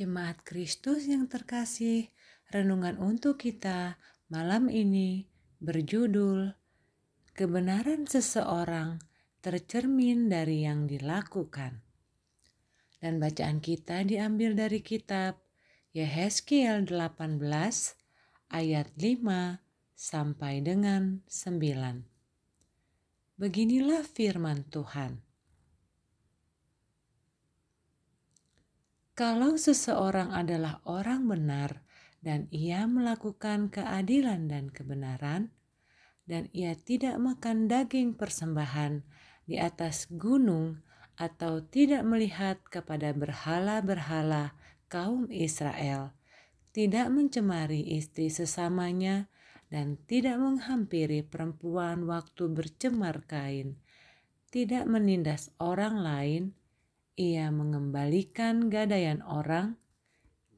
Jemaat Kristus yang terkasih, renungan untuk kita malam ini berjudul Kebenaran seseorang tercermin dari yang dilakukan. Dan bacaan kita diambil dari kitab Yehezkiel 18 ayat 5 sampai dengan 9. Beginilah firman Tuhan. Kalau seseorang adalah orang benar dan ia melakukan keadilan dan kebenaran, dan ia tidak makan daging persembahan di atas gunung atau tidak melihat kepada berhala-berhala kaum Israel, tidak mencemari istri sesamanya, dan tidak menghampiri perempuan waktu bercemar kain, tidak menindas orang lain, ia mengembalikan gadaian orang,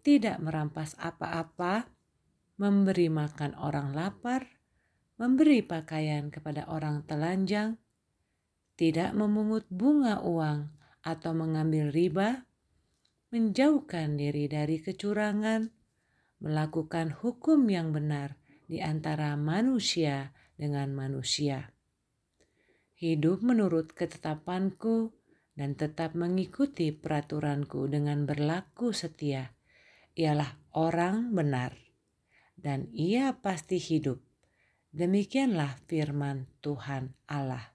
tidak merampas apa-apa, memberi makan orang lapar, memberi pakaian kepada orang telanjang, tidak memungut bunga uang atau mengambil riba, menjauhkan diri dari kecurangan, melakukan hukum yang benar di antara manusia dengan manusia. Hidup menurut ketetapanku dan tetap mengikuti peraturanku dengan berlaku setia, ialah orang benar, dan ia pasti hidup. Demikianlah firman Tuhan Allah.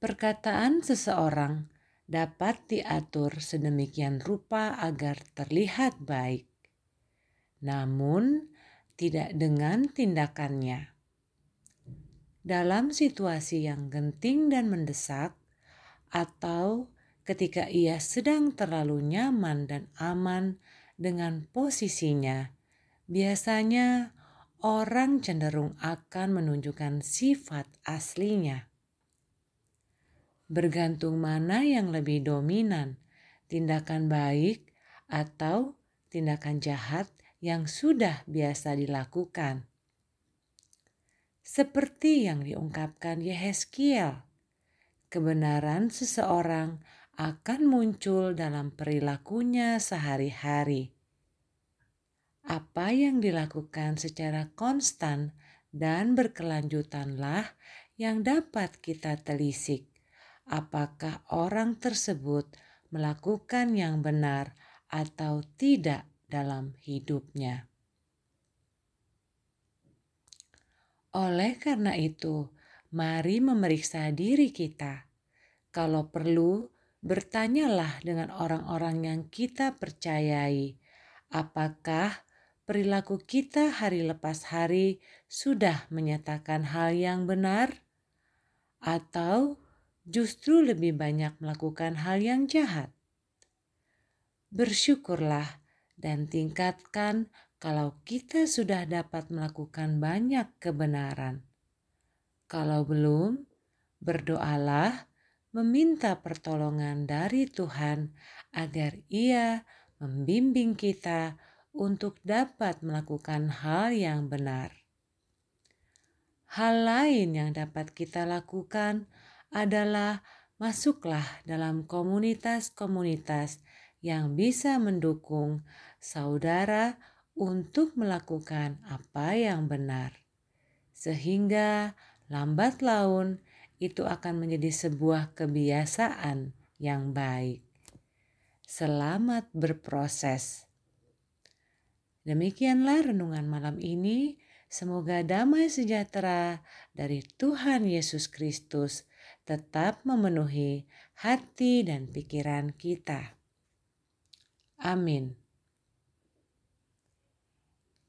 Perkataan seseorang dapat diatur sedemikian rupa agar terlihat baik, namun tidak dengan tindakannya dalam situasi yang genting dan mendesak, atau ketika ia sedang terlalu nyaman dan aman dengan posisinya, biasanya orang cenderung akan menunjukkan sifat aslinya. Bergantung mana yang lebih dominan, tindakan baik atau tindakan jahat yang sudah biasa dilakukan seperti yang diungkapkan Yehezkiel. Kebenaran seseorang akan muncul dalam perilakunya sehari-hari. Apa yang dilakukan secara konstan dan berkelanjutanlah yang dapat kita telisik. Apakah orang tersebut melakukan yang benar atau tidak dalam hidupnya? Oleh karena itu, mari memeriksa diri kita. Kalau perlu, bertanyalah dengan orang-orang yang kita percayai, apakah perilaku kita hari lepas hari sudah menyatakan hal yang benar, atau justru lebih banyak melakukan hal yang jahat. Bersyukurlah dan tingkatkan kalau kita sudah dapat melakukan banyak kebenaran. Kalau belum, berdoalah meminta pertolongan dari Tuhan agar Ia membimbing kita untuk dapat melakukan hal yang benar. Hal lain yang dapat kita lakukan adalah masuklah dalam komunitas-komunitas yang bisa mendukung saudara untuk melakukan apa yang benar, sehingga lambat laun itu akan menjadi sebuah kebiasaan yang baik. Selamat berproses. Demikianlah renungan malam ini. Semoga damai sejahtera dari Tuhan Yesus Kristus tetap memenuhi hati dan pikiran kita. Amin.